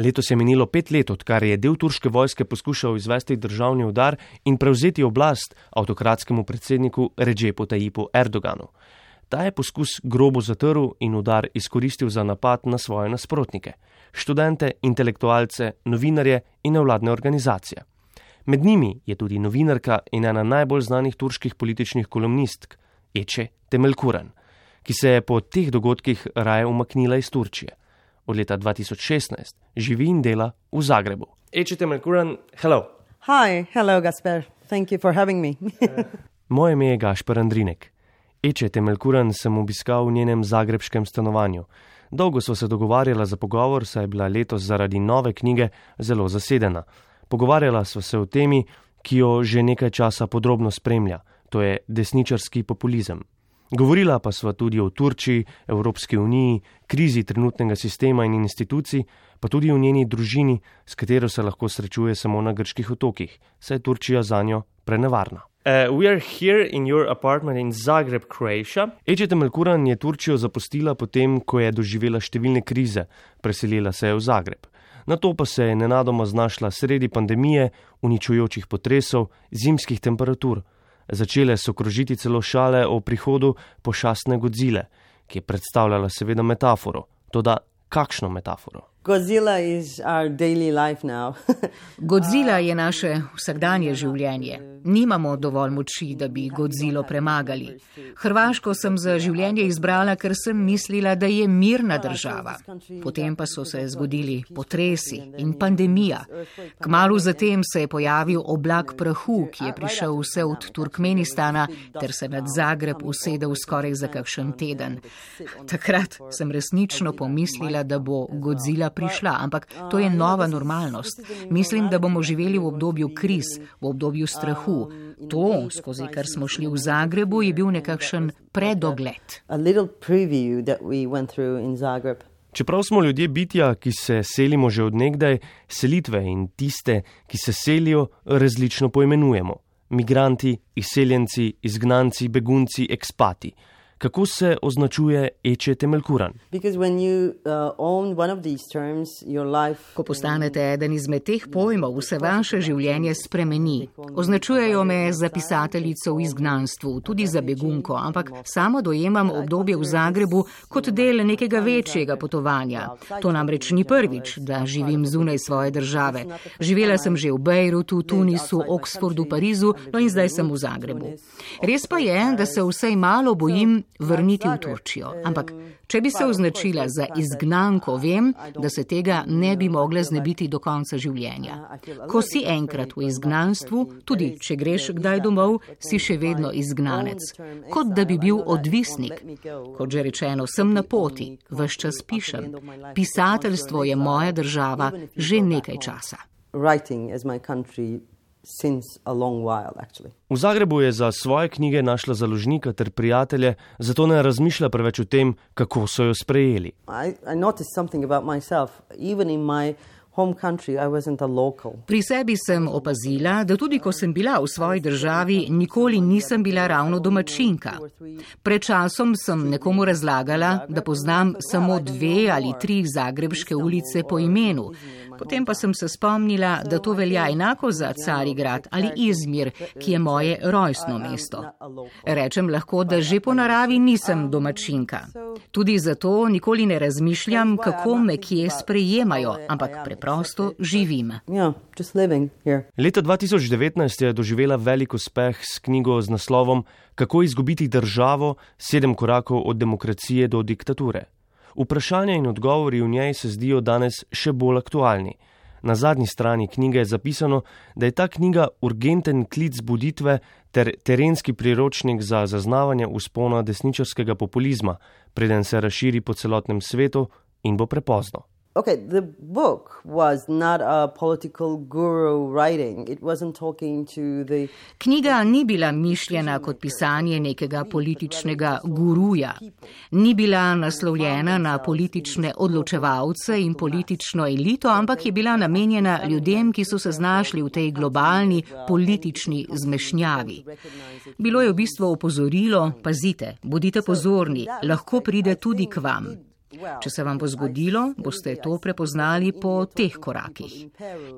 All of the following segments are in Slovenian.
Letos je minilo pet let, odkar je del turške vojske poskušal izvesti državni udar in prevzeti oblast avtokratskemu predsedniku Ređepu Tajipu Erdoganu. Ta je poskus grobo zatrl in udar izkoristil za napad na svoje nasprotnike: študente, intelektualce, novinarje in nevladne organizacije. Med njimi je tudi novinarka in ena najbolj znanih turških političnih kolumnistk, Eče Temelkuran, ki se je po teh dogodkih raje umaknila iz Turčije od leta 2016 živi in dela v Zagrebu. Ečete Melkuran, hello. Hi, hello, Gasper. Thank you for having me. Moje ime je Gašper Andrinek. Ečete Melkuran sem obiskal v njenem zagrebskem stanovanju. Dolgo smo se dogovarjala za pogovor, saj je bila letos zaradi nove knjige zelo zasedena. Pogovarjala sva se o temi, ki jo že nekaj časa podrobno spremlja, to je desničarski populizem. Govorila pa sva tudi o Turčiji, Evropski uniji, krizi trenutnega sistema in institucij, pa tudi o njeni družini, s katero se lahko srečuje samo na grških otokih, saj je Turčija za njo prenevarna. Ečete Melkuran je Turčijo zapustila potem, ko je doživela številne krize, preselila se je v Zagreb. Na to pa se je nenadoma znašla sredi pandemije, uničujočih potresov, zimskih temperatur. Začele so krožiti celo šale o prihodu pošastne Godzile, ki je predstavljala seveda metaforo. Toda kakšno metaforo? Godzilla is our daily life now. Godzilla je naše vsakdanje življenje. Nimamo dovolj moči, da bi Godzilo premagali. Hrvaško sem za življenje izbrala, ker sem mislila, da je mirna država. Potem pa so se zgodili potresi in pandemija. Kmalu zatem se je pojavil oblak prahu, ki je prišel vse od Turkmenistana ter se nad Zagreb usedel skoraj za kakšen teden. Takrat sem resnično pomislila, da bo Godzilla prišla, ampak to je nova normalnost. Mislim, da bomo živeli v obdobju kriz, v obdobju strahu. To, skozi kar smo šli v Zagrebu, je bil nekakšen predogled. Čeprav smo ljudje bitja, ki se selimo že odnegdaj, selitve in tiste, ki se selijo, različno poimenujemo. Migranti, izseljenci, izgnanci, begunci, ekspati kako se označuje Eče Temelkuran. Uh, Ko postanete eden izmed teh pojmov, se vaše življenje spremeni. Označujejo me za pisateljico v izgnanstvu, tudi za begunko, ampak samo dojemam obdobje v Zagrebu kot del nekega večjega potovanja. To namreč ni prvič, da živim zunaj svoje države. Živela sem že v Bejrutu, Tunisu, Oxfordu, Parizu, no in zdaj sem v Zagrebu. Res pa je, da se vsej malo bojim, vrniti v Turčijo. Ampak, če bi se označila za izgnanko, vem, da se tega ne bi mogla znebiti do konca življenja. Ko si enkrat v izgnanstvu, tudi če greš kdaj domov, si še vedno izgnanec. Kot da bi bil odvisnik. Kot že rečeno, sem na poti, vse čas pišem. Pisateljstvo je moja država že nekaj časa. Writing is my country V Zagrebu je za svoje knjige našla založnika ter prijatelje, zato ne razmišlja preveč o tem, kako so jo sprejeli. I, I Pri sebi sem opazila, da tudi ko sem bila v svoji državi, nikoli nisem bila ravno domačinka. Pred časom sem nekomu razlagala, da poznam samo dve ali tri zagrebške ulice po imenu. Potem pa sem se spomnila, da to velja enako za Carigrad ali Izmir, ki je moje rojstno mesto. Rečem lahko, da že po naravi nisem domačinka. Tudi zato nikoli ne razmišljam, kako me kje sprejemajo, ampak preprosto živim. Leta 2019 je doživela velik uspeh s knjigo z naslovom Kako izgubiti državo: sedem korakov od demokracije do diktature. Vprašanja in odgovori v njej se zdijo danes še bolj aktualni. Na zadnji strani knjige je zapisano, da je ta knjiga urgenten klic buditve ter terenski priročnik za zaznavanje uspona desničarskega populizma, preden se razširi po celotnem svetu in bo prepozno. Okay, the book was not a political guru writing. It wasn't talking to the Knjiga ni bila mišljena kot pisanje nekega političnega guruja. Ni bila naslovljena na politične odločevalce in politično elito, ampak je bila namenjena ljudem, ki so se znašli v tej globalni politični zmešnjavi. Bilo je v bistvu opozorilo, pazite, bodite pozorni, lahko pride tudi k vam. Če se vam bo zgodilo, boste to prepoznali po teh korakih.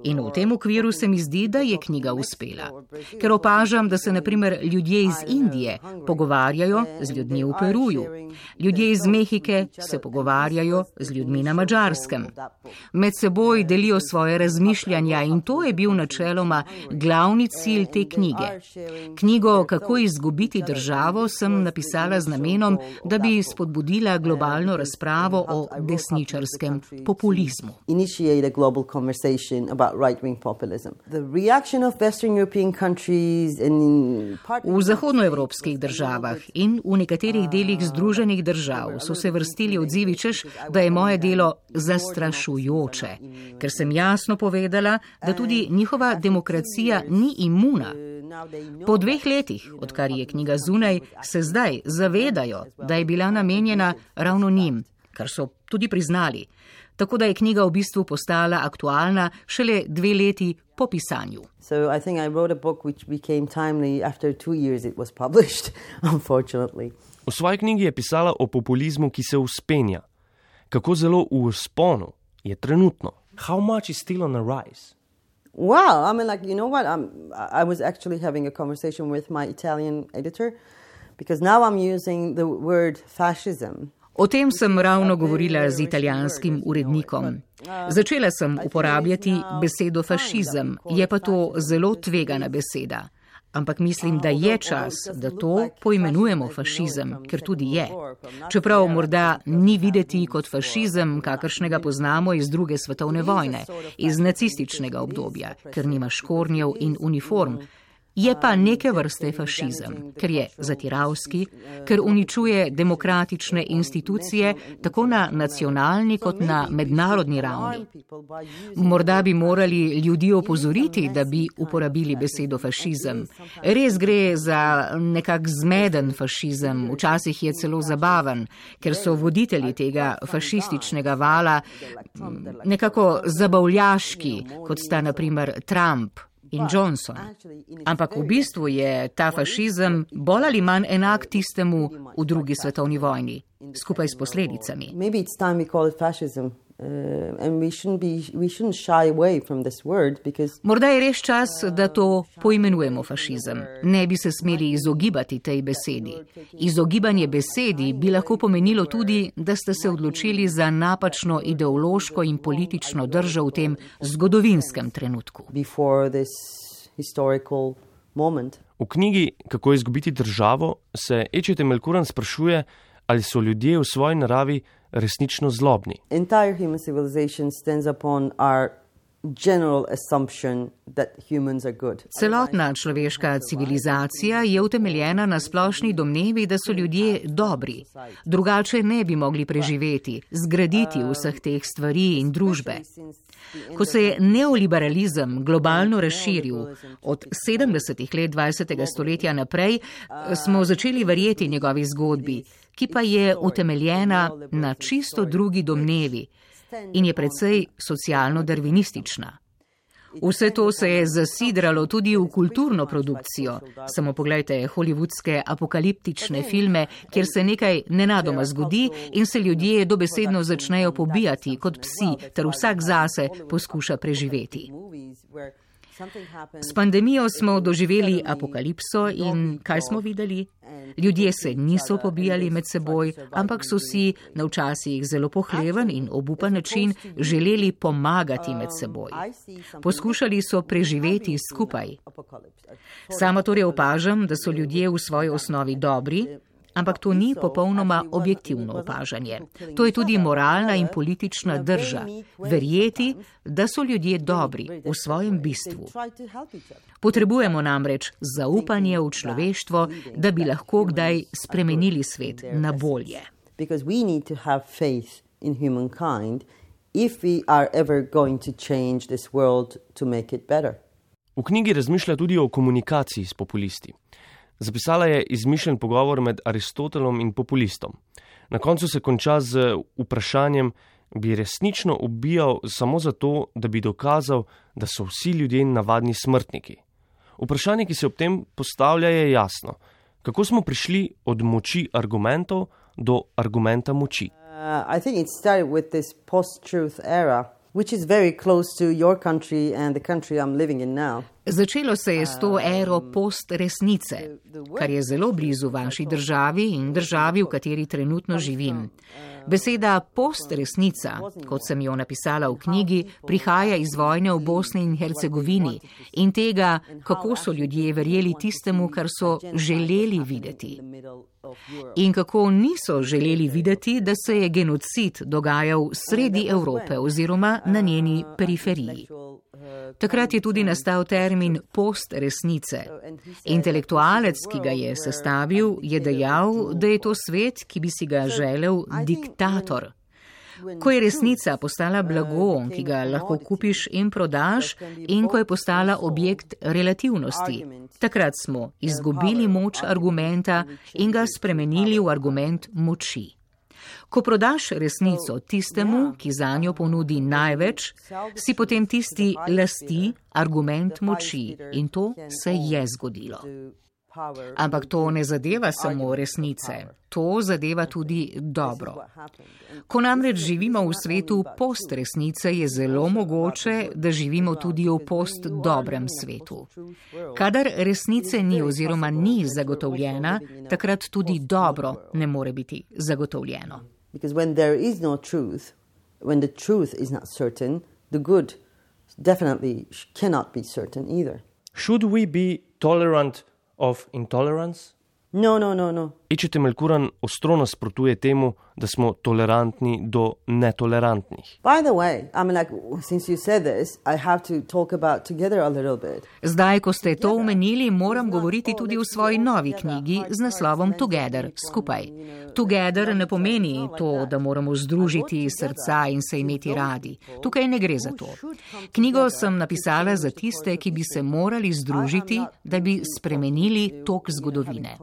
In v tem okviru se mi zdi, da je knjiga uspela. Ker opažam, da se naprimer ljudje iz Indije pogovarjajo z ljudmi v Peruju, ljudje iz Mehike se pogovarjajo z ljudmi na Mačarskem. Med seboj delijo svoje razmišljanja in to je bil načeloma glavni cilj te knjige. Knjigo Kako izgubiti državo sem napisala z namenom, da bi spodbudila globalno razpravo o desničarskem populizmu. V zahodnoevropskih državah in v nekaterih delih združenih držav so se vrstili odzivi, češ, da je moje delo zastrašujoče, ker sem jasno povedala, da tudi njihova demokracija ni imuna. Po dveh letih, odkar je knjiga zunaj, se zdaj zavedajo, da je bila namenjena ravno njim, kar so tudi priznali. Tako da je knjiga v bistvu postala aktualna šele dve leti po pisanju. V svoji knjigi je pisala o populizmu, ki se uspenja. Kako zelo v usponu je trenutno? How much is still on the rise? Wow, I mean, like, you know what? I'm, I was actually having a conversation with my Italian editor because now I'm using the word fascism. O tem sem ravno govorila z italijanskim urednikom. Začela sem uporabljati besedo fašizem, je pa to zelo tvegana beseda. Ampak mislim, da je čas, da to poimenujemo fašizem, ker tudi je. Čeprav morda ni videti kot fašizem, kakršnega poznamo iz druge svetovne vojne, iz nacističnega obdobja, ker nima škornjev in uniform, Je pa neke vrste fašizem, ker je zatiravski, ker uničuje demokratične institucije tako na nacionalni kot na mednarodni ravni. Morda bi morali ljudi opozoriti, da bi uporabili besedo fašizem. Res gre za nekak zmeden fašizem, včasih je celo zabaven, ker so voditelji tega fašističnega vala nekako zabavljaški, kot sta naprimer Trump in Johnson. Ampak v bistvu je ta fašizem bolj ali manj enak tistemu v drugi svetovni vojni, skupaj s posledicami. Morda je res čas, da to poimenujemo fašizem. Ne bi se smeli izogibati tej besedi. Izogibanje besedi bi lahko pomenilo tudi, da ste se odločili za napačno ideološko in politično držo v tem zgodovinskem trenutku. V knjigi Kako izgubiti državo se Ečete Melkuran sprašuje, ali so ljudje v svoji naravi resnično zlobni. Celotna človeška civilizacija je utemeljena na splošni domnevi, da so ljudje dobri. Drugače ne bi mogli preživeti, zgraditi vseh teh stvari in družbe. Ko se je neoliberalizem globalno razširil od 70-ih let 20. stoletja naprej, smo začeli verjeti njegovi zgodbi ki pa je utemeljena na čisto drugi domnevi in je predvsej socialno-darvinistična. Vse to se je zasidralo tudi v kulturno produkcijo. Samo pogledajte holivudske apokaliptične filme, kjer se nekaj nenadoma zgodi in se ljudje dobesedno začnejo pobijati kot psi, ter vsak zase poskuša preživeti. S pandemijo smo doživeli apokalipso in kaj smo videli? Ljudje se niso pobijali med seboj, ampak so si na včasih zelo pohleven in obupan način želeli pomagati med seboj. Poskušali so preživeti skupaj. Sama torej opažam, da so ljudje v svoji osnovi dobri, Ampak to ni popolnoma objektivno opažanje. To je tudi moralna in politična drža. Verjeti, da so ljudje dobri v svojem bistvu. Potrebujemo namreč zaupanje v človeštvo, da bi lahko kdaj spremenili svet na bolje. V knjigi razmišlja tudi o komunikaciji s populisti. Zapisala je izmišljen pogovor med Aristotelom in populistom. Na koncu se konča z vprašanjem, bi resnično ubijal samo zato, da bi dokazal, da so vsi ljudje navadni smrtniki. Vprašanje, ki se ob tem postavlja, je jasno. Kako smo prišli od moči argumentov do argumenta moči? which is very close to your country and the country I'm living in now. Začelo se je s to ero post-resnice, kar je zelo blizu vaši državi in državi, v kateri trenutno živim. Beseda post-resnica, kot sem jo napisala v knjigi, prihaja iz vojne v Bosni in Hercegovini in tega, kako so ljudje verjeli tistemu, kar so želeli videti. In kako niso želeli videti, da se je genocid dogajal sredi Evrope oziroma na njeni periferiji. Takrat je tudi nastal termin post-resnice. Intelektualec, ki ga je sestavil, je dejal, da je to svet, ki bi si ga želel diktator. Ko je resnica postala blago, ki ga lahko kupiš in prodaš, in ko je postala objekt relativnosti, takrat smo izgubili moč argumenta in ga spremenili v argument moči. Ko prodaš resnico tistemu, ki za njo ponudi največ, si potem tisti lasti argument moči in to se je zgodilo. Ampak to ne zadeva samo resnice, to zadeva tudi dobro. Ko namreč živimo v svetu post-resnice, je zelo mogoče, da živimo tudi v post-dobrem svetu. Kadar resnice ni oziroma ni zagotovljena, takrat tudi dobro ne more biti zagotovljeno. Should we be tolerant of intolerance? No, no, no, no. Ičete Melkuran ostro nasprotuje temu, da smo tolerantni do netolerantnih. Zdaj, ko ste to omenili, moram govoriti tudi v svoji novi knjigi z naslovom Together, skupaj. Together ne pomeni to, da moramo združiti srca in se imeti radi. Tukaj ne gre za to. Knjigo sem napisala za tiste, ki bi se morali združiti, da bi spremenili tok zgodovine.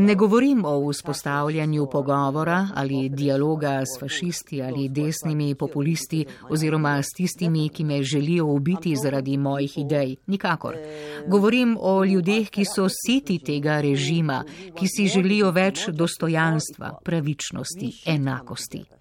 Ne govorim o vzpostavljanju pogovora ali dialoga s fašisti ali desnimi populisti oziroma s tistimi, ki me želijo ubiti zaradi mojih idej. Nikakor. Govorim o ljudeh, ki so siti tega režima, ki si želijo več dostojanstva, pravičnosti, enakosti.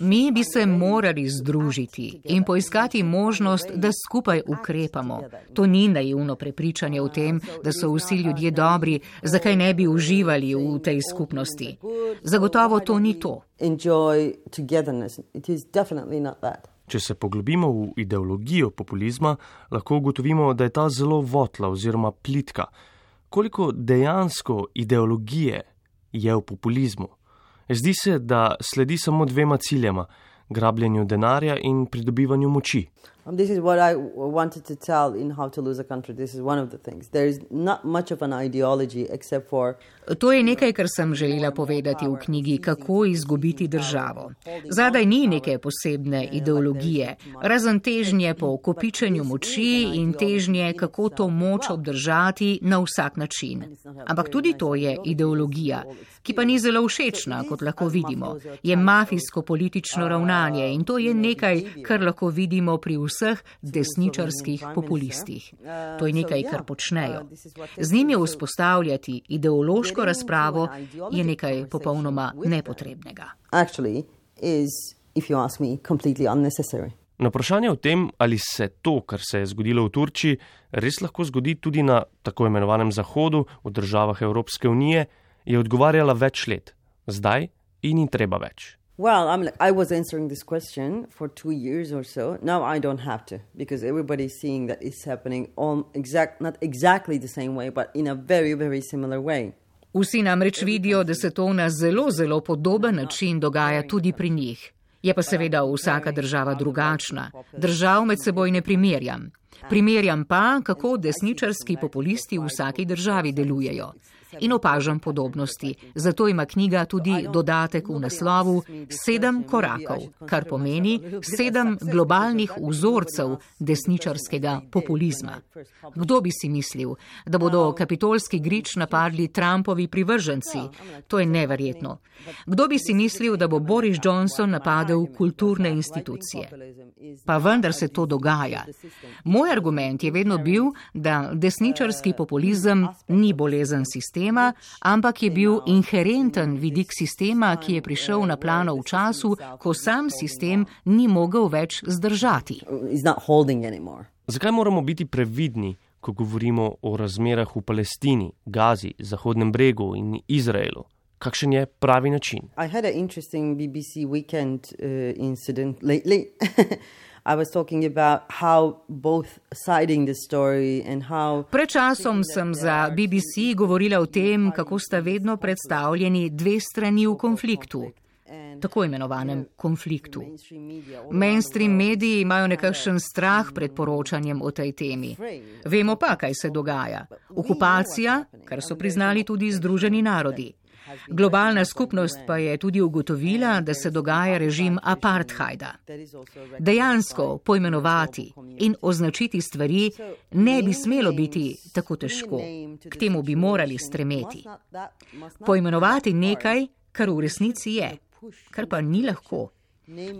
Mi bi se morali združiti in poiskati možnost, da skupaj ukrepamo. To ni naivno prepričanje o tem, da so vsi ljudje dobri, zakaj ne bi uživali v tej skupnosti. Zagotovo to ni to. Če se poglobimo v ideologijo populizma, lahko ugotovimo, da je ta zelo votla oziroma plitka. Koliko dejansko ideologije je v populizmu? Zdi se, da sledi samo dvema ciljema: grabljenju denarja in pridobivanju moči. Um, this is what I wanted to tell in How to Lose a Country. This is one of the things. There is not much of an ideology except for. To je nekaj, kar sem želela povedati v knjigi Kako izgubiti državo. Zadaj ni neke posebne ideologije, razen težnje po kopičenju moči in težnje, kako to moč obdržati na vsak način. Ampak tudi to je ideologija, ki pa ni zelo všečna, kot lahko vidimo. Je mafijsko-politično ravnanje in to je nekaj, kar lahko vidimo pri vseh vseh desničarskih populistih. To je nekaj, kar počnejo. Z njimi vzpostavljati ideološko razpravo je nekaj popolnoma nepotrebnega. Na vprašanje o tem, ali se to, kar se je zgodilo v Turčiji, res lahko zgodi tudi na tako imenovanem Zahodu, v državah Evropske unije, je odgovarjala več let. Zdaj in ni treba več. Well, I'm like, I was answering this question for two years or so. Now I don't have to because everybody's seeing that it's happening on exact, not exactly the same way, but in a very, very similar way. Vsi namreč vidijo, da se to na zelo, zelo podoben način dogaja tudi pri njih. Je pa seveda vsaka država drugačna. Držav med seboj ne primerjam. Primerjam pa, kako desničarski populisti v vsaki državi delujejo in opažam podobnosti. Zato ima knjiga tudi dodatek v naslovu Sedem korakov, kar pomeni sedem globalnih vzorcev desničarskega populizma. Kdo bi si mislil, da bodo kapitolski grič napadli Trumpovi privrženci? To je neverjetno. Kdo bi si mislil, da bo Boris Johnson napadel kulturne institucije? Pa vendar se to dogaja. Moj argument je vedno bil, da desničarski populizem ni bolezen sistema sistema, ampak je bil inherenten vidik sistema, ki je prišel na plano v času, ko sam sistem ni mogel več zdržati. Zakaj moramo biti previdni, ko govorimo o razmerah v Palestini, Gazi, Zahodnem bregu in Izraelu? Kakšen je pravi način? Pred časom sem za BBC govorila o tem, kako sta vedno predstavljeni dve strani v konfliktu. Tako imenovanem konfliktu. Mainstream mediji imajo nekakšen strah pred poročanjem o tej temi. Vemo pa, kaj se dogaja. Okupacija, kar so priznali tudi Združeni narodi. Globalna skupnost pa je tudi ugotovila, da se dogaja režim apartheida. Dejansko pojmenovati in označiti stvari ne bi smelo biti tako težko. K temu bi morali stremeti. Pojmenovati nekaj, kar v resnici je, kar pa ni lahko.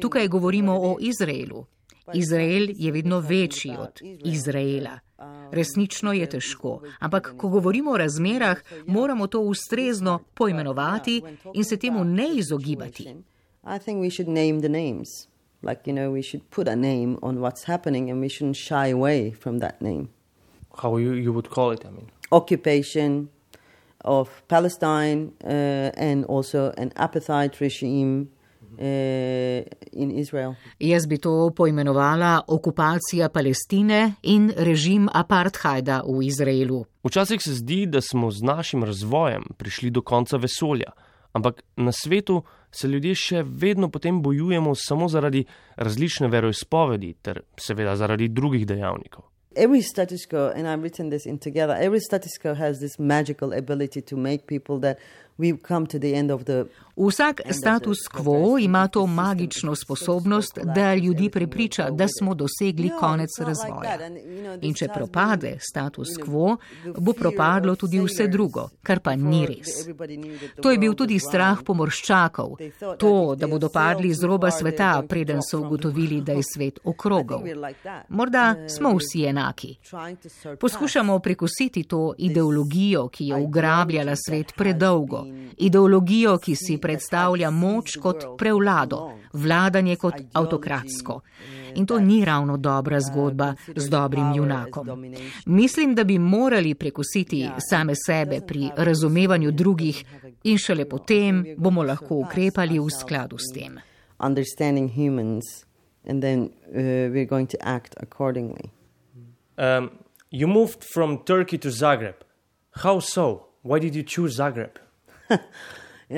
Tukaj govorimo o Izraelu. Izrael je vedno večji od Izraela. Resnično je težko, ampak ko govorimo o razmerah, moramo to ustrezno poimenovati in se temu ne izogibati. Like, you know, we should put a name on what's happening and we shouldn't shy away from that name. How you, you would call it, I mean? Occupation of Palestine uh, and also an apartheid regime Jaz bi to poimenovala okupacija Palestine in režim apartheida v Izraelu. Včasih se zdi, da smo z našim razvojem prišli do konca vesolja, ampak na svetu se ljudje še vedno potem bojujemo samo zaradi različne veroizpovedi ter seveda zaradi drugih dejavnikov. Every status quo, and I've written this in together, every status quo has this magical ability to make people that Vsak status quo ima to magično sposobnost, da ljudi prepriča, da smo dosegli konec razvoja. In če propade status quo, bo propadlo tudi vse drugo, kar pa ni res. To je bil tudi strah pomorščakov, to, da bodo padli z roba sveta, preden so ugotovili, da je svet okrogel. Morda smo vsi enaki. Poskušamo prekusiti to ideologijo, ki je ugrabljala svet predolgo, ideologijo, ki si predstavlja, moč kot prevlado, vladanje kot avtokratsko. In to ni ravno dobra zgodba z dobrim junakom. Mislim, da bi morali prekusiti same sebe pri razumevanju drugih in šele potem bomo lahko ukrepali v skladu s tem. And then uh, we're going to act accordingly. Um, you moved from Turkey to Zagreb. How so? Why did you choose Zagreb? Uh,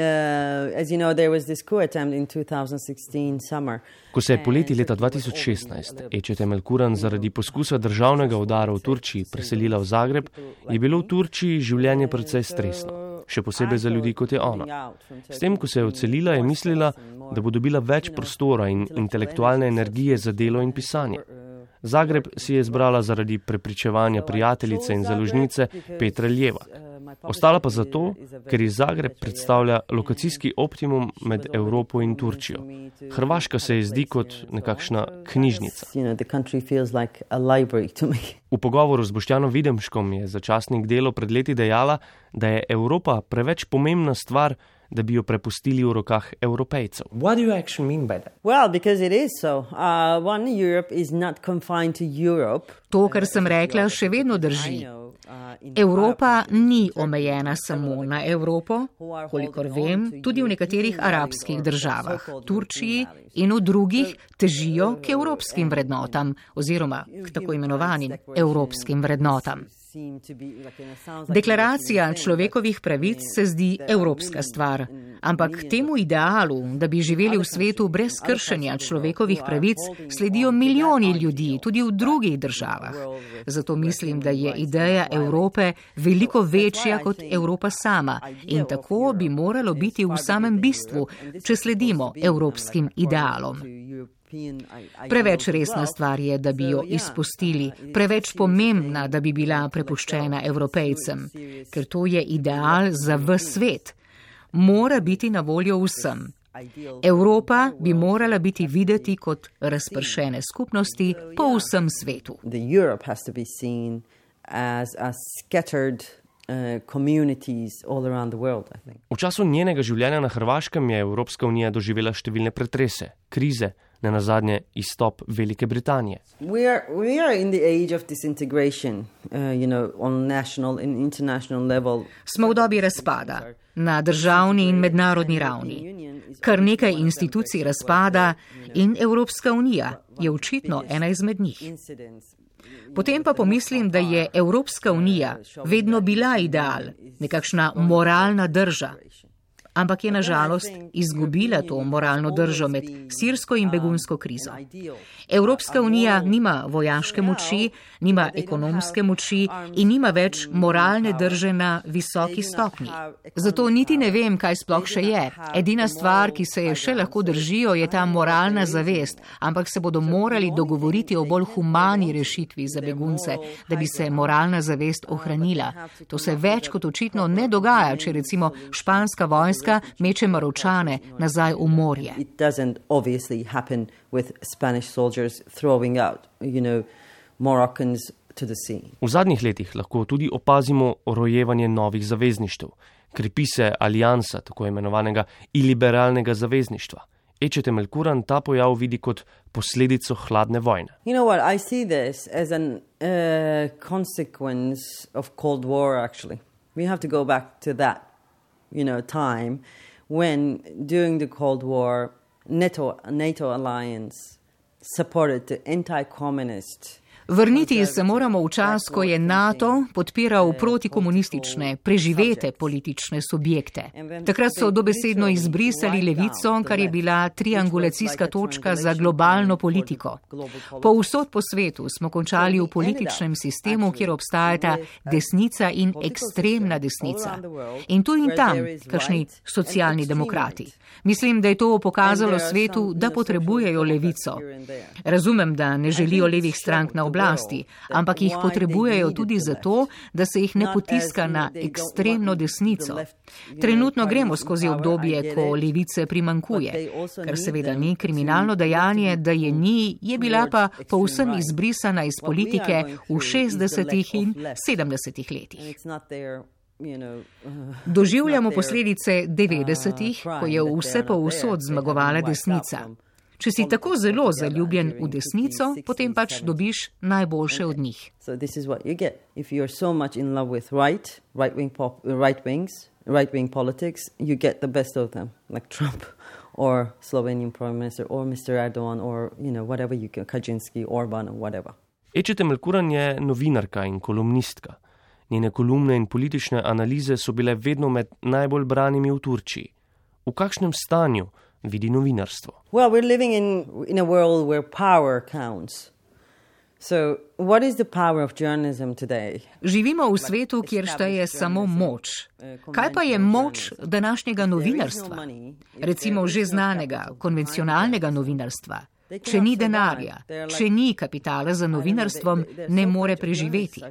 Ko se je poleti leta 2016 Ečetem El-Kuran zaradi poskusa državnega udara v Turčiji preselila v Zagreb, je bilo v Turčiji življenje precej stresno, še posebej za ljudi kot je ona. S tem, ko se je odselila, je mislila, da bo dobila več prostora in intelektualne energije za delo in pisanje. Zagreb si je izbrala zaradi prepričevanja prijateljice in založnice Petra Ljevak. Ostala pa zato, ker iz Zagreb predstavlja lokacijski optimum med Evropo in Turčijo. Hrvaška se je zdi kot nekakšna knjižnica. V pogovoru z Boštjanom Videmškom je začasnik delo pred leti dejala, da je Evropa preveč pomembna stvar, da bi jo prepustili v rokah evropejcev. Well, so. uh, To, kar sem rekla, še vedno drži. Evropa ni omejena samo na Evropo, kolikor vem, tudi v nekaterih arabskih državah, Turčiji in v drugih težijo k evropskim vrednotam oziroma k tako imenovanim evropskim vrednotam. Deklaracija človekovih pravic se zdi evropska stvar, ampak temu idealu, da bi živeli v svetu brez kršenja človekovih pravic, sledijo milijoni ljudi tudi v drugih državah. Zato mislim, da je ideja Evrope veliko večja kot Evropa sama in tako bi moralo biti v samem bistvu, če sledimo evropskim idealom. Preveč resna stvar je, da bi jo izpustili, preveč pomembna, da bi bila prepuščena evropejcem, ker to je ideal za v svet. Mora biti na voljo vsem. Evropa bi morala biti videti kot razpršene skupnosti po vsem svetu. V času njenega življenja na Hrvaškem je Evropska unija doživela številne pretrese, krize, ne nazadnje izstop Velike Britanije. We are, we are uh, you know, national, Smo v dobi razpada na državni in mednarodni ravni. Kar nekaj institucij razpada in Evropska unija je očitno ena izmed njih. Potem pa pomislim, da je Evropska unija vedno bila ideal, nekakšna moralna drža ampak je nažalost izgubila to moralno držo med sirsko in begunsko krizo. Evropska unija nima vojaške moči, nima ekonomske moči in nima več moralne drže na visoki stopnji. Zato niti ne vem, kaj sploh še je. Edina stvar, ki se je še lahko držijo, je ta moralna zavest, ampak se bodo morali dogovoriti o bolj humani rešitvi za begunce, da bi se moralna zavest ohranila. To se več kot očitno ne dogaja, če recimo španska vojska vojska meče maročane nazaj v morje. V zadnjih letih lahko tudi opazimo rojevanje novih zavezništev. Krepi se alijansa tako imenovanega iliberalnega zavezništva. Ečete Melkuran ta pojav vidi kot posledico hladne vojne. You know what, I see this as a uh, consequence of Cold War, actually. We have to go back to that you know, time when during the Cold War, NATO, NATO alliance supported the anti-communist Vrniti se moramo v čas, ko je NATO podpiral protikomunistične, preživete politične subjekte. Takrat so dobesedno izbrisali levico, kar je bila triangulacijska točka za globalno politiko. Po vsod po svetu smo končali v političnem sistemu, kjer obstajata desnica in ekstremna desnica. In tu in tam, kakšni socialni demokrati. Mislim, da je to pokazalo svetu, da potrebujejo levico. Razumem, da ne želijo levih strank na oblasti, ampak jih potrebujejo tudi zato, da se jih ne potiska na ekstremno desnico. Trenutno gremo skozi obdobje, ko levice primankuje, kar seveda ni kriminalno dejanje, da je ni, je bila pa povsem izbrisana iz politike v 60. in 70. letih. Doživljamo posledice 90-ih, ko je vse pa vsod zmagovala desnica. Če si tako zelo zaljubljen v desnico, potem pač dobiš najboljše od njih. Right wing politics, you get the best of them, like Trump or Slovenian Prime Minister or Mr. Erdogan or you know, whatever you can, Kaczynski, Orban or whatever. Ečete Melkuran je novinarka in kolumnistka. Njene kolumne in politične analize so bile vedno med najbolj branimi v Turčiji. V kakšnem stanju vidi novinarstvo? Well, in, in so, Živimo v svetu, kjer šteje samo moč. Kaj pa je moč današnjega novinarstva? Recimo že znanega, konvencionalnega novinarstva. Če ni denarja, če ni kapitala za novinarstvom, ne more preživeti.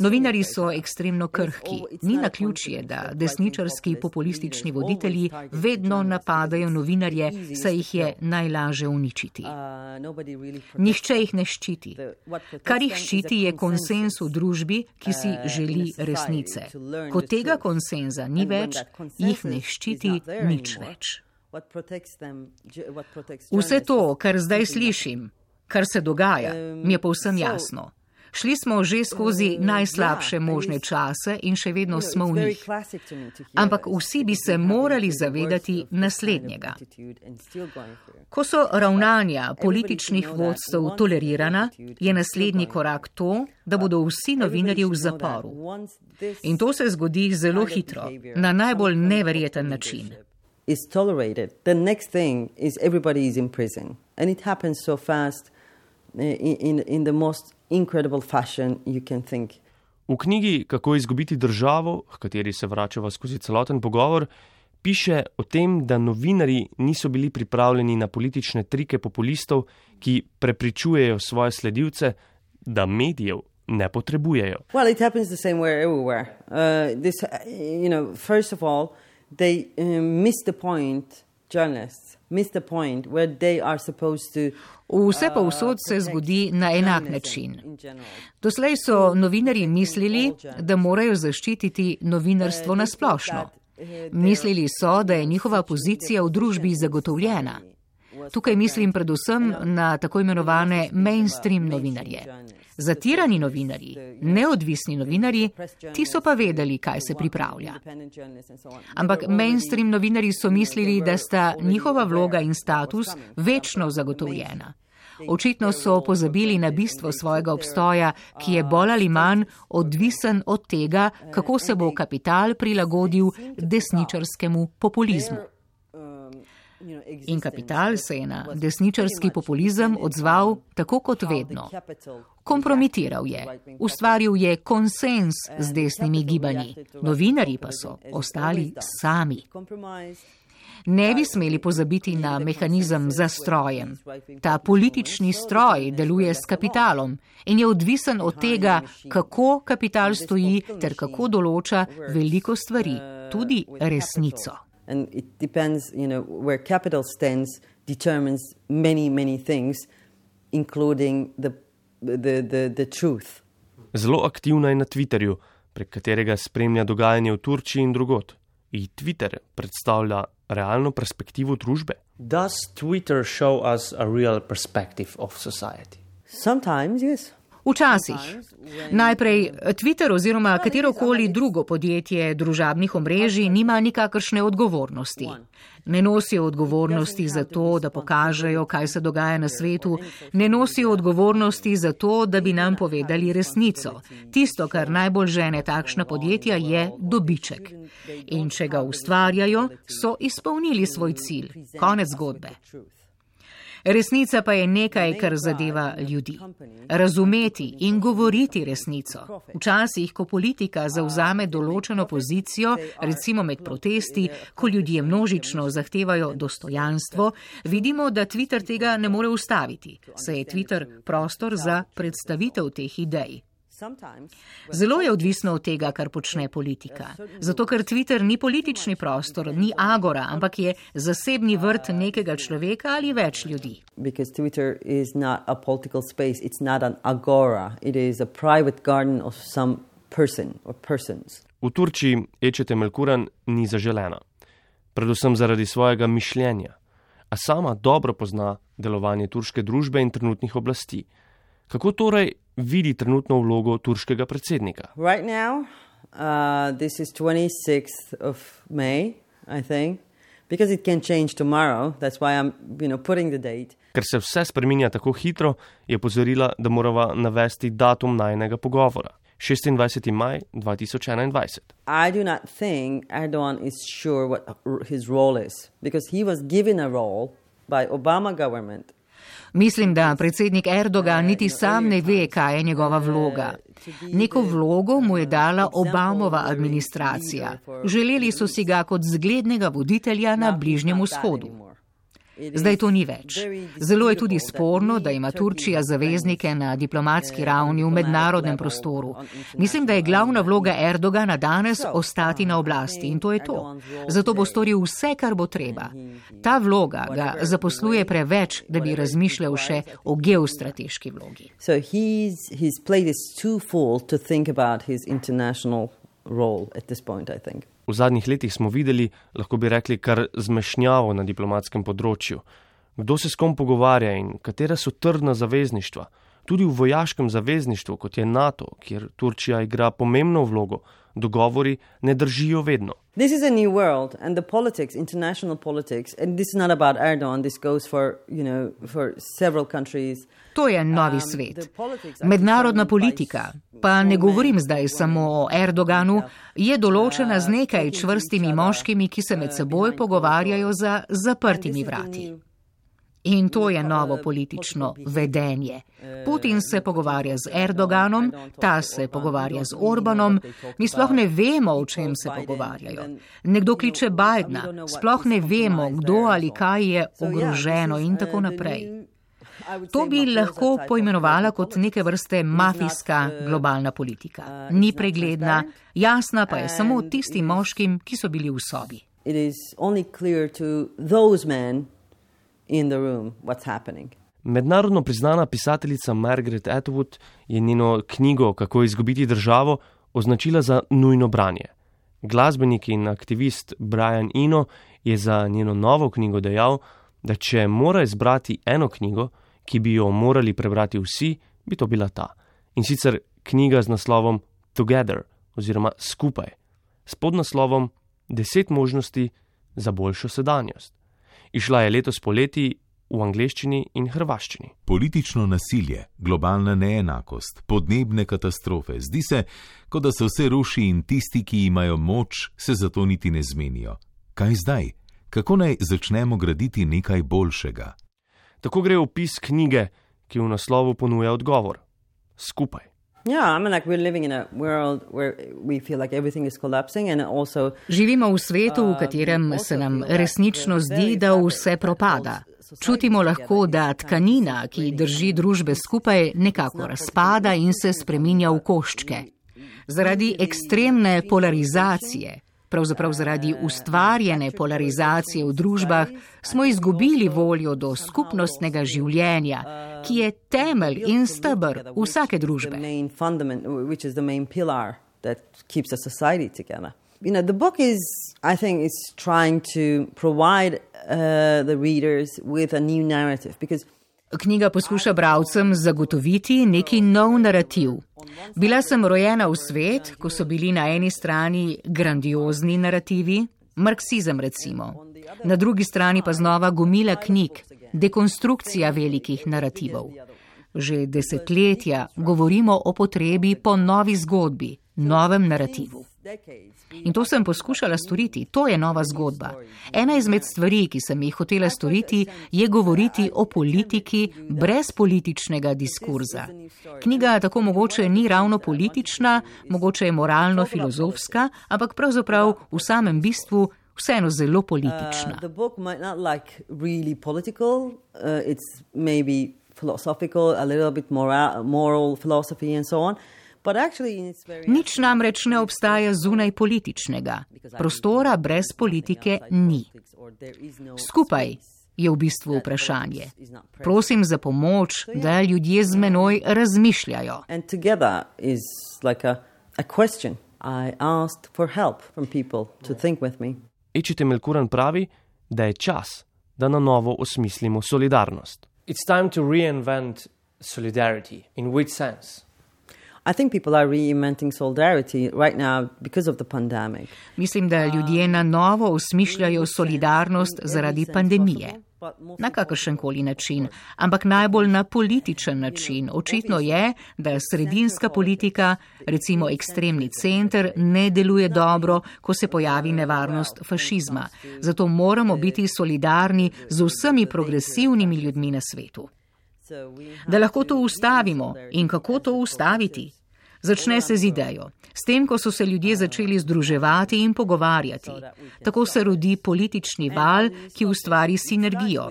Novinari so ekstremno krhki. Ni na ključje, da desničarski populistični voditelji vedno napadajo novinarje, saj jih je najlaže uničiti. Nihče jih ne ščiti. Kar jih ščiti je konsens v družbi, ki si želi resnice. Ko tega konsenza ni več, jih ne ščiti nič več. Vse to, kar zdaj slišim, kar se dogaja, mi je povsem jasno. Šli smo že skozi najslabše možne čase in še vedno smo v njih. Ampak vsi bi se morali zavedati naslednjega. Ko so ravnanja političnih vodstv tolerirana, je naslednji korak to, da bodo vsi novinarji v zaporu. In to se zgodi zelo hitro, na najbolj neverjeten način is tolerated, the next thing is everybody is in prison. And it happens so fast eh, in, in, in the most incredible fashion you can think. V knjigi Kako izgubiti državo, v kateri se vračava skozi celoten pogovor, piše o tem, da novinari niso bili pripravljeni na politične trike populistov, ki prepričujejo svoje sledilce, da medijev ne potrebujejo. Well, it happens the same way everywhere. Uh, this, uh, you know, first of all, they um, miss the point Vse pa vsod se zgodi na enak način. Doslej so novinari mislili, da morajo zaščititi novinarstvo na splošno. Mislili so, da je njihova pozicija v družbi zagotovljena. Tukaj mislim predvsem na tako imenovane mainstream novinarje. Zatirani novinari, neodvisni novinari, ti so pa vedeli, kaj se pripravlja. Ampak mainstream novinari so mislili, da sta njihova vloga in status večno zagotovljena. Očitno so pozabili na bistvo svojega obstoja, ki je bolj ali manj odvisen od tega, kako se bo kapital prilagodil desničarskemu populizmu. In kapital se je na desničarski populizem odzval tako kot vedno. Kompromitiral je, ustvaril je konsens z desnimi gibanji, novinari pa so ostali sami. Ne bi smeli pozabiti na mehanizem za strojem. Ta politični stroj deluje s kapitalom in je odvisen od tega, kako kapital stoji ter kako določa veliko stvari, tudi resnico. Zelo aktivna je na Twitterju, prek katerega spremlja dogajanje v Turčiji in drugot. In Twitter predstavlja realno perspektivo družbe? Does Twitter show us a real perspective of society? Sometimes, yes. Včasih. Najprej Twitter oziroma katerokoli drugo podjetje družabnih omrežij nima nikakršne odgovornosti. Ne nosijo odgovornosti za to, da pokažejo, kaj se dogaja na svetu, ne nosijo odgovornosti za to, da bi nam povedali resnico. Tisto, kar najbolj žene takšna podjetja, je dobiček. In če ga ustvarjajo, so izpolnili svoj cilj. Konec zgodbe. Resnica pa je nekaj, kar zadeva ljudi. Razumeti in govoriti resnico. Včasih, ko politika zauzame določeno pozicijo, recimo med protesti, ko ljudje množično zahtevajo dostojanstvo, vidimo, da Twitter tega ne more ustaviti. Se je Twitter prostor za predstavitev teh idej. Zelo je odvisno od tega, kar počne politika. Zato, ker Twitter ni politični prostor, ni agora, ampak je zasebni vrt nekega človeka ali več ljudi. V Turčiji Ečete Melkuran ni zaželena, predvsem zaradi svojega mišljenja, a sama dobro pozna delovanje turške družbe in trenutnih oblasti. Kako torej vidi trenutno vlogo turškega predsednika? Right now, uh, May, tomorrow, you know, Ker se vse spreminja tako hitro, je pozorila, da morava navesti datum najnega pogovora. 26. maj 2021. I do not think Erdogan is sure what his role is because he was given a role by Obama government Mislim, da predsednik Erdogan niti sam ne ve, kaj je njegova vloga. Neko vlogo mu je dala Obamova administracija. Želeli so si ga kot zglednega voditelja na Bližnjem vzhodu. Zdaj to ni več. Zelo je tudi sporno, da ima Turčija zaveznike na diplomatski ravni v mednarodnem prostoru. Mislim, da je glavna vloga Erdogana danes ostati na oblasti in to je to. Zato bo storil vse, kar bo treba. Ta vloga ga zaposluje preveč, da bi razmišljal še o geostrateški vlogi. Role at this point, I think. V zadnjih letih smo videli, lahko bi rekli, kar zmešnjavo na diplomatskem področju. Kdo se s kom pogovarja in katera so trdna zavezništva. Tudi v vojaškem zavezništvu, kot je NATO, kjer Turčija igra pomembno vlogo, dogovori ne držijo vedno. This is a new world and the politics, international politics, and this is not about Erdogan, this goes for, you know, for several countries. To je novi um, svet. Mednarodna politika, pa ne govorim zdaj samo o Erdoganu, je določena z nekaj čvrstimi moškimi, ki se med seboj pogovarjajo za zaprtimi vrati. In to je novo politično vedenje. Putin se pogovarja z Erdoganom, ta se pogovarja z Orbanom, mi sploh ne vemo, o čem se pogovarjajo. Nekdo kliče Bidna, sploh ne vemo, kdo ali kaj je ogroženo in tako naprej. To bi lahko poimenovala kot neke vrste mafijska globalna politika. Ni pregledna, jasna pa je samo tistim moškim, ki so bili v sobi. it is only clear to those men in the room what's happening. Mednarodno priznana pisateljica Margaret Atwood je njeno knjigo Kako izgubiti državo označila za nujno branje. Glasbenik in aktivist Brian Eno je za njeno novo knjigo dejal, da če mora izbrati eno knjigo, ki bi jo morali prebrati vsi, bi to bila ta. In sicer knjiga z naslovom Together oziroma Skupaj, s podnaslovom Deset možnosti za boljšo sedanjost. Išla je letos poleti v angleščini in hrvaščini. Politično nasilje, globalna neenakost, podnebne katastrofe, zdi se, kot da se vse ruši in tisti, ki imajo moč, se zato niti ne zmenijo. Kaj zdaj? Kako naj začnemo graditi nekaj boljšega? Tako gre opis knjige, ki v naslovu ponuja odgovor: Skupaj. Živimo v svetu, v katerem se nam resnično zdi, da vse propada. Čutimo lahko, da tkanina, ki drži družbe skupaj, nekako razpada in se spreminja v koščke. Zaradi ekstremne polarizacije, pravzaprav zaradi ustvarjene polarizacije v družbah, smo izgubili voljo do skupnostnega življenja, ki je temelj in stebr vsake družbe. You know, the book is, I think, it's trying to provide uh, the readers with a new narrative because Knjiga poskuša bralcem zagotoviti neki nov narativ. Bila sem rojena v svet, ko so bili na eni strani grandiozni narativi, marksizem recimo, na drugi strani pa znova gomila knjig, dekonstrukcija velikih narativov. Že desetletja govorimo o potrebi po novi zgodbi, novem narativu. In to sem poskušala storiti, to je nova zgodba. Ena izmed stvari, ki sem jih hotela storiti, je govoriti o politiki brez političnega diskurza. Knjiga tako mogoče ni ravno politična, mogoče je moralno-filozofska, ampak pravzaprav v samem bistvu vseeno zelo politična. Uh, Nič namreč ne obstaja zunaj političnega. Prostora brez politike ni. Skupaj je v bistvu vprašanje. Prosim za pomoč, da ljudje z menoj razmišljajo. Ečite Melkuran pravi, da je čas, da na novo osmislimo solidarnost. It's time to reinvent solidarity. In which sense? I think people are reinventing solidarity right now because of the pandemic. Mislim, da ljudje na novo osmišljajo solidarnost zaradi pandemije. Na kakršen koli način, ampak najbolj na političen način. Očitno je, da sredinska politika, recimo ekstremni center, ne deluje dobro, ko se pojavi nevarnost fašizma. Zato moramo biti solidarni z vsemi progresivnimi ljudmi na svetu. Da lahko to ustavimo in kako to ustaviti? Začne se z idejo. S tem, ko so se ljudje začeli združevati in pogovarjati. Tako se rodi politični val, ki ustvari sinergijo.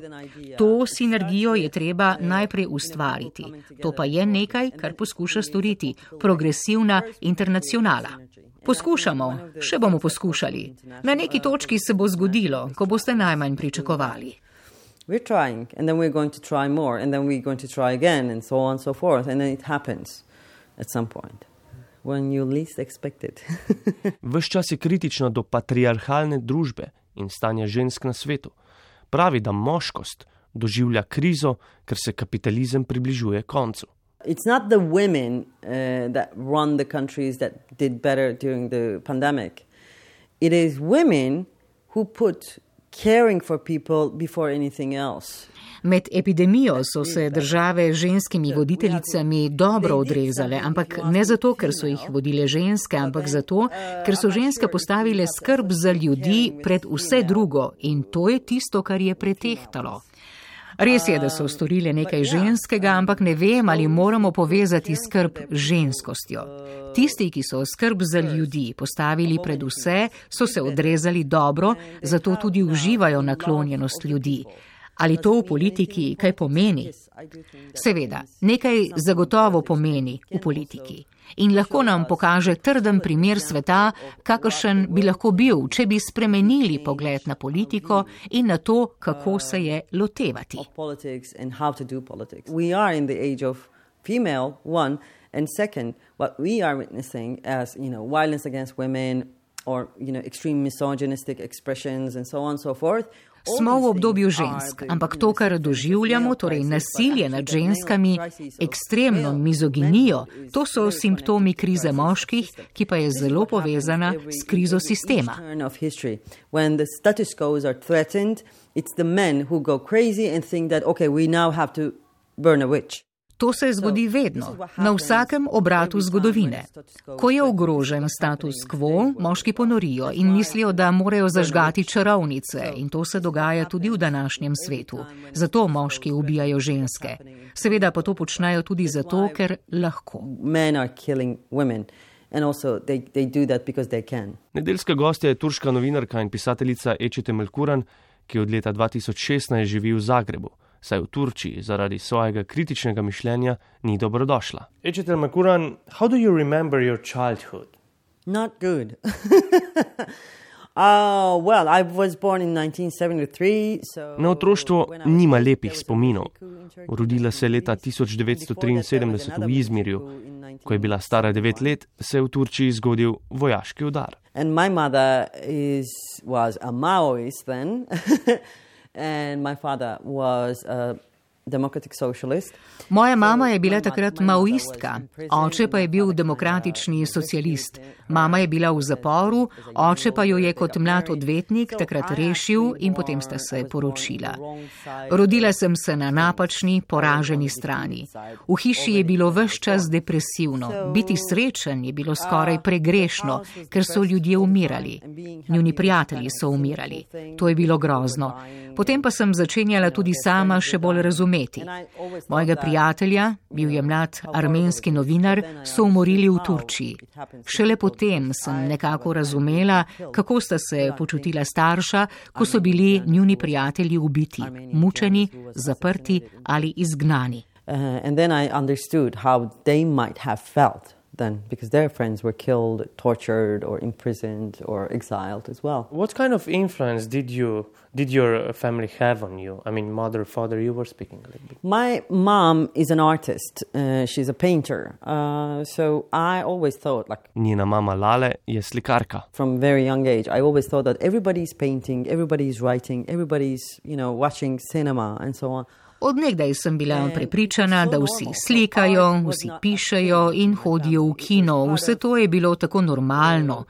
To sinergijo je treba najprej ustvariti. To pa je nekaj, kar poskuša storiti progresivna internacionala. Poskušamo, še bomo poskušali. Na neki točki se bo zgodilo, ko boste najmanj pričakovali. We're trying, and then we're going to try more, and then we're going to try again, and so on and so forth, and then it happens at some point. When you least expect it. Ves čas je kritična do patriarhalne družbe in stanja žensk na svetu. Pravi, da moškost doživlja krizo, ker se kapitalizem približuje koncu. It's not the women uh, that run the countries that did better during the pandemic. It is women who put caring for people before anything else. Med epidemijo so se države ženskimi voditeljicami dobro odrezale, ampak ne zato, ker so jih vodile ženske, ampak zato, ker so ženske postavile skrb za ljudi pred vse drugo in to je tisto, kar je pretehtalo. Res je, da so storile nekaj ženskega, ampak ne vem, ali moramo povezati skrb z ženskostjo. Tisti, ki so skrb za ljudi postavili pred vse, so se odrezali dobro, zato tudi uživajo naklonjenost ljudi. Ali to v politiki kaj pomeni? Seveda, nekaj zagotovo pomeni v politiki in lahko nam pokaže trden primer sveta, kakršen bi lahko bil, če bi spremenili pogled na politiko in na to, kako se je lotevati. And second, what we are witnessing as, you know, violence against women or, you know, extreme misogynistic expressions and so on and so forth, Smo v obdobju žensk, ampak to, kar doživljamo, torej nasilje nad ženskami, ekstremno mizoginijo, to so simptomi krize moških, ki pa je zelo povezana s krizo sistema. It's the men who go crazy and think that, okay, we now have to burn a witch. To se zgodi vedno, na vsakem obratu zgodovine. Ko je ogrožen status quo, moški ponorijo in mislijo, da morajo zažgati čarovnice in to se dogaja tudi v današnjem svetu. Zato moški ubijajo ženske. Seveda pa to počnejo tudi zato, ker lahko. Nedeljska gostja je turška novinarka in pisateljica Ečete Melkuran, ki od leta 2016 živi v Zagrebu saj v Turčiji zaradi svojega kritičnega mišljenja ni dobrodošla. Ečete Makuran, how do you remember your childhood? Not good. Uh, well, Na otroštvo nima lepih spominov. Rodila se je leta 1973 v Izmirju. Ko je bila stara devet let, se je v Turčiji zgodil vojaški udar. In moja mama je bila Maoist takrat. and my father was a. Moja mama je bila takrat maoistka, oče pa je bil demokratični socialist. Mama je bila v zaporu, oče pa jo je kot mlad odvetnik takrat rešil in potem sta se poročila. Rodila sem se na napačni, poraženi strani. V hiši je bilo vse čas depresivno, biti srečen je bilo skoraj pregrešno, ker so ljudje umirali. Njuni prijatelji so umirali. To je bilo grozno. Potem pa sem začenjala tudi sama še bolj razumeti. Mojega prijatelja, bil je mlad armenski novinar, so umorili v Turčiji. Šele potem sem nekako razumela, kako sta se počutila starša, ko so bili njuni prijatelji ubiti, mučeni, zaprti ali izgnani. Uh, then because their friends were killed, tortured, or imprisoned or exiled as well. What kind of influence did you did your family have on you? I mean, mother, father, you were speaking a little bit. My mom is an artist. Uh, she's a painter. Uh, so I always thought like Njena mama Lale je slikarka. From very young age, I always thought that everybody's painting, everybody's writing, everybody's, you know, watching cinema and so on. Odnegdaj sem bila prepričana, da vsi slikajo, vsi pišejo in hodijo v kino. Vse to je bilo tako normalno.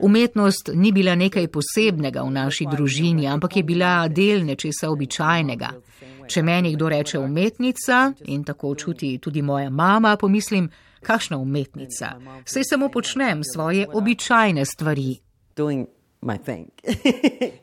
Umetnost ni bila nekaj posebnega v naši družini, ampak je bila del nečesa običajnega. Če meni kdo reče umetnica in tako čuti tudi moja mama, pomislim, kakšna umetnica. Sej samo počnem svoje običajne stvari.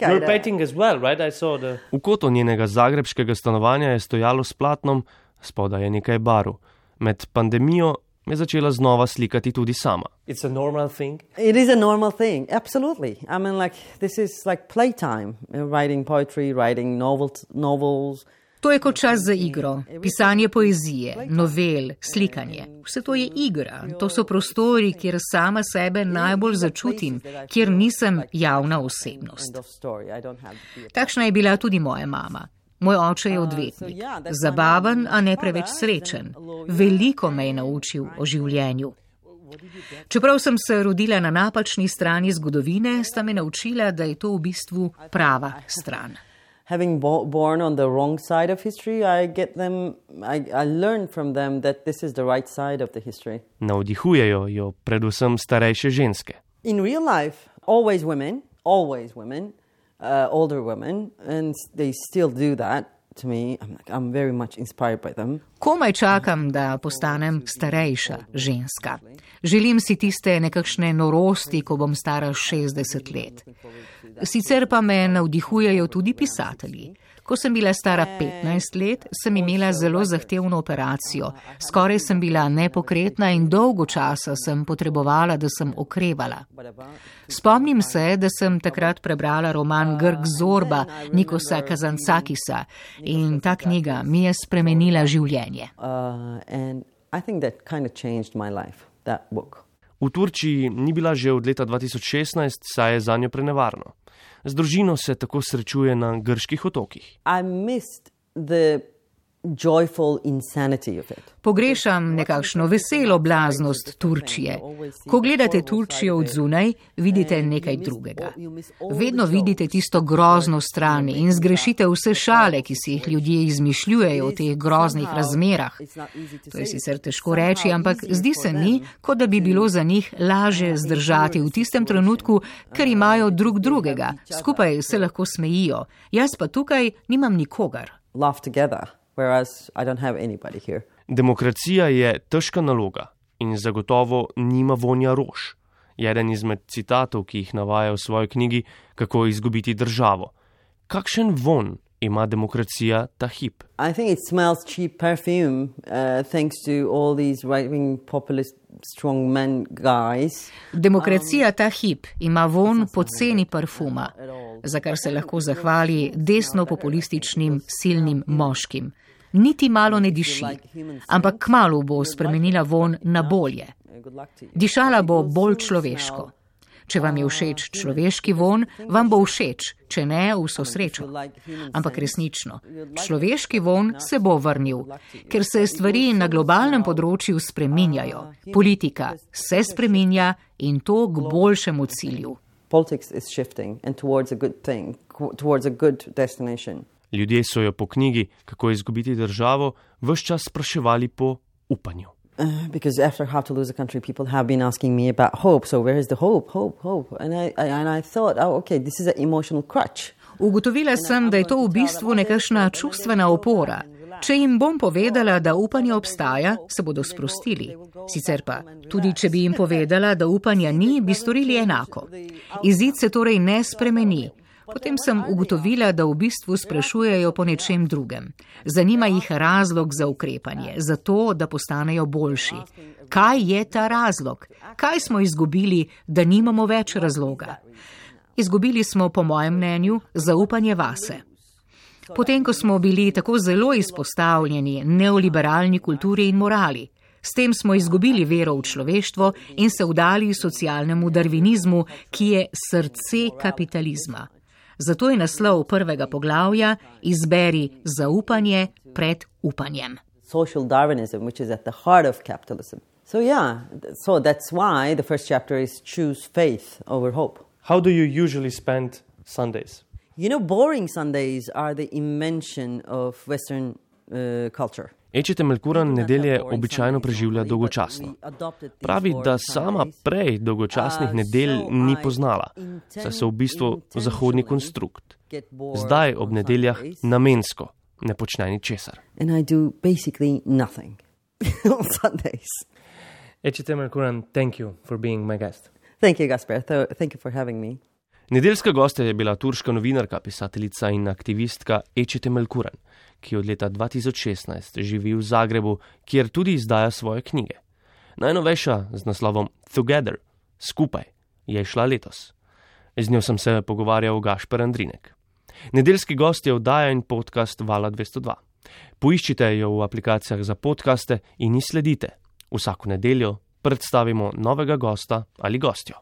well, right? the... V kotu njenega zagrebskega stanovanja je stojalo s platnom, spodaj je nekaj barv. Med pandemijo je začela znova slikati tudi sama. It's a normal thing. It is a normal thing, absolutely. I mean, like, this is like playtime, writing poetry, writing novels. novels. To je kot čas za igro, pisanje poezije, novel, slikanje. Vse to je igra, to so prostori, kjer sama sebe najbolj začutim, kjer nisem javna osebnost. Takšna je bila tudi moja mama. Moj oče je odvetnik, zabaven, a ne preveč srečen. Veliko me je naučil o življenju. Čeprav sem se rodila na napačni strani zgodovine, sta me naučila, da je to v bistvu prava stran having bo- born on the wrong side of history, I get them, I, I learn from them that this is the right side of the history. Navdihujejo jo predvsem starejše ženske. In real life, always women, always women, uh, older women, and they still do that. Me, I'm like, I'm Komaj čakam, da postanem starejša ženska. Želim si tiste nekakšne norosti, ko bom stara 60 let. Sicer pa me navdihujejo tudi pisatelji. Ko sem bila stara 15 let, sem imela zelo zahtevno operacijo. Skoraj sem bila nepokretna in dolgo časa sem potrebovala, da sem okrevala. Spomnim se, da sem takrat prebrala roman Grg Zorba Nikosa Kazancakisa in ta knjiga mi je spremenila življenje. Uh, v Turčiji ni bila že od leta 2016, saj je za njo prenevarno. Z družino se tako srečuje na grških otokih. Pogrešam nekakšno veselo blaznost Turčije. Ko gledate Turčijo od zunaj, vidite nekaj drugega. Vedno vidite tisto grozno stran in zgrešite vse šale, ki si jih ljudje izmišljujejo v teh groznih razmerah. To je sicer težko reči, ampak zdi se mi, kot da bi bilo za njih laže zdržati v tistem trenutku, ker imajo drug drugega. Skupaj se lahko smejijo. Jaz pa tukaj nimam nikogar. Laugh together whereas I don't have anybody here. Demokracija je težka naloga in zagotovo nima vonja rož. Je eden izmed citatov, ki jih navaja v svoji knjigi Kako izgubiti državo. Kakšen von ima demokracija ta hip? Perfume, uh, Demokracija ta hip ima von poceni parfuma, za kar se lahko zahvali desno populističnim silnim moškim niti malo ne diši, ampak kmalo bo spremenila von na bolje. Dišala bo bolj človeško. Če vam je všeč človeški von, vam bo všeč, če ne, vso srečo. Ampak resnično, človeški von se bo vrnil, ker se stvari na globalnem področju spreminjajo. Politika se spreminja in to k boljšemu cilju. Politics is shifting and towards a good thing, towards a good destination. Ljudje so jo po knjigi Kako izgubiti državo vse čas spraševali po upanju. Uh, because after how to lose a country, people have been asking me about hope. So where is the hope? Hope, hope. And I, I, and I thought, oh, okay, this is an emotional crutch. Ugotovila sem, da je to v bistvu nekakšna čustvena opora. Če jim bom povedala, da upanje obstaja, se bodo sprostili. Sicer pa, tudi če bi jim povedala, da upanja ni, bi storili enako. Izid se torej ne spremeni. Potem sem ugotovila, da v bistvu sprašujejo po nečem drugem. Zanima jih razlog za ukrepanje, zato da postanejo boljši. Kaj je ta razlog? Kaj smo izgubili, da nimamo več razloga? Izgubili smo, po mojem mnenju, zaupanje vase. Potem, ko smo bili tako zelo izpostavljeni neoliberalni kulturi in morali, s tem smo izgubili vero v človeštvo in se vdali socialnemu darvinizmu, ki je srce kapitalizma. Zato je naslov prvega poglavja Izberi zaupanje pred upanjem. Social Darwinism, which is at the heart of capitalism. So, yeah, so that's why the first chapter is choose faith over hope. How do you usually spend Sundays? You know, boring Sundays are the invention of Western uh, culture. Ečete Melkuran nedelje običajno preživlja dolgočasno. Pravi, da sama prej dolgočasnih nedelj ni poznala, saj so v bistvu zahodni konstrukt. Zdaj ob nedeljah namensko ne počne ničesar. Ečete Melkuran, thank you for being my guest. Thank you, Gasper. Thank you for having me. Nedeljska gostja je bila turška novinarka, pisateljica in aktivistka Ečete Melkuran ki od leta 2016 živi v Zagrebu, kjer tudi izdaja svoje knjige. Najnovejša z naslovom Together, skupaj, je šla letos. Z njo sem se pogovarjal o Gašper Andrinek. Nedeljski gost je oddaja in podcast Vala 202. Poiščite jo v aplikacijah za podkaste in ji sledite. Vsako nedeljo predstavimo novega gosta ali gostjo.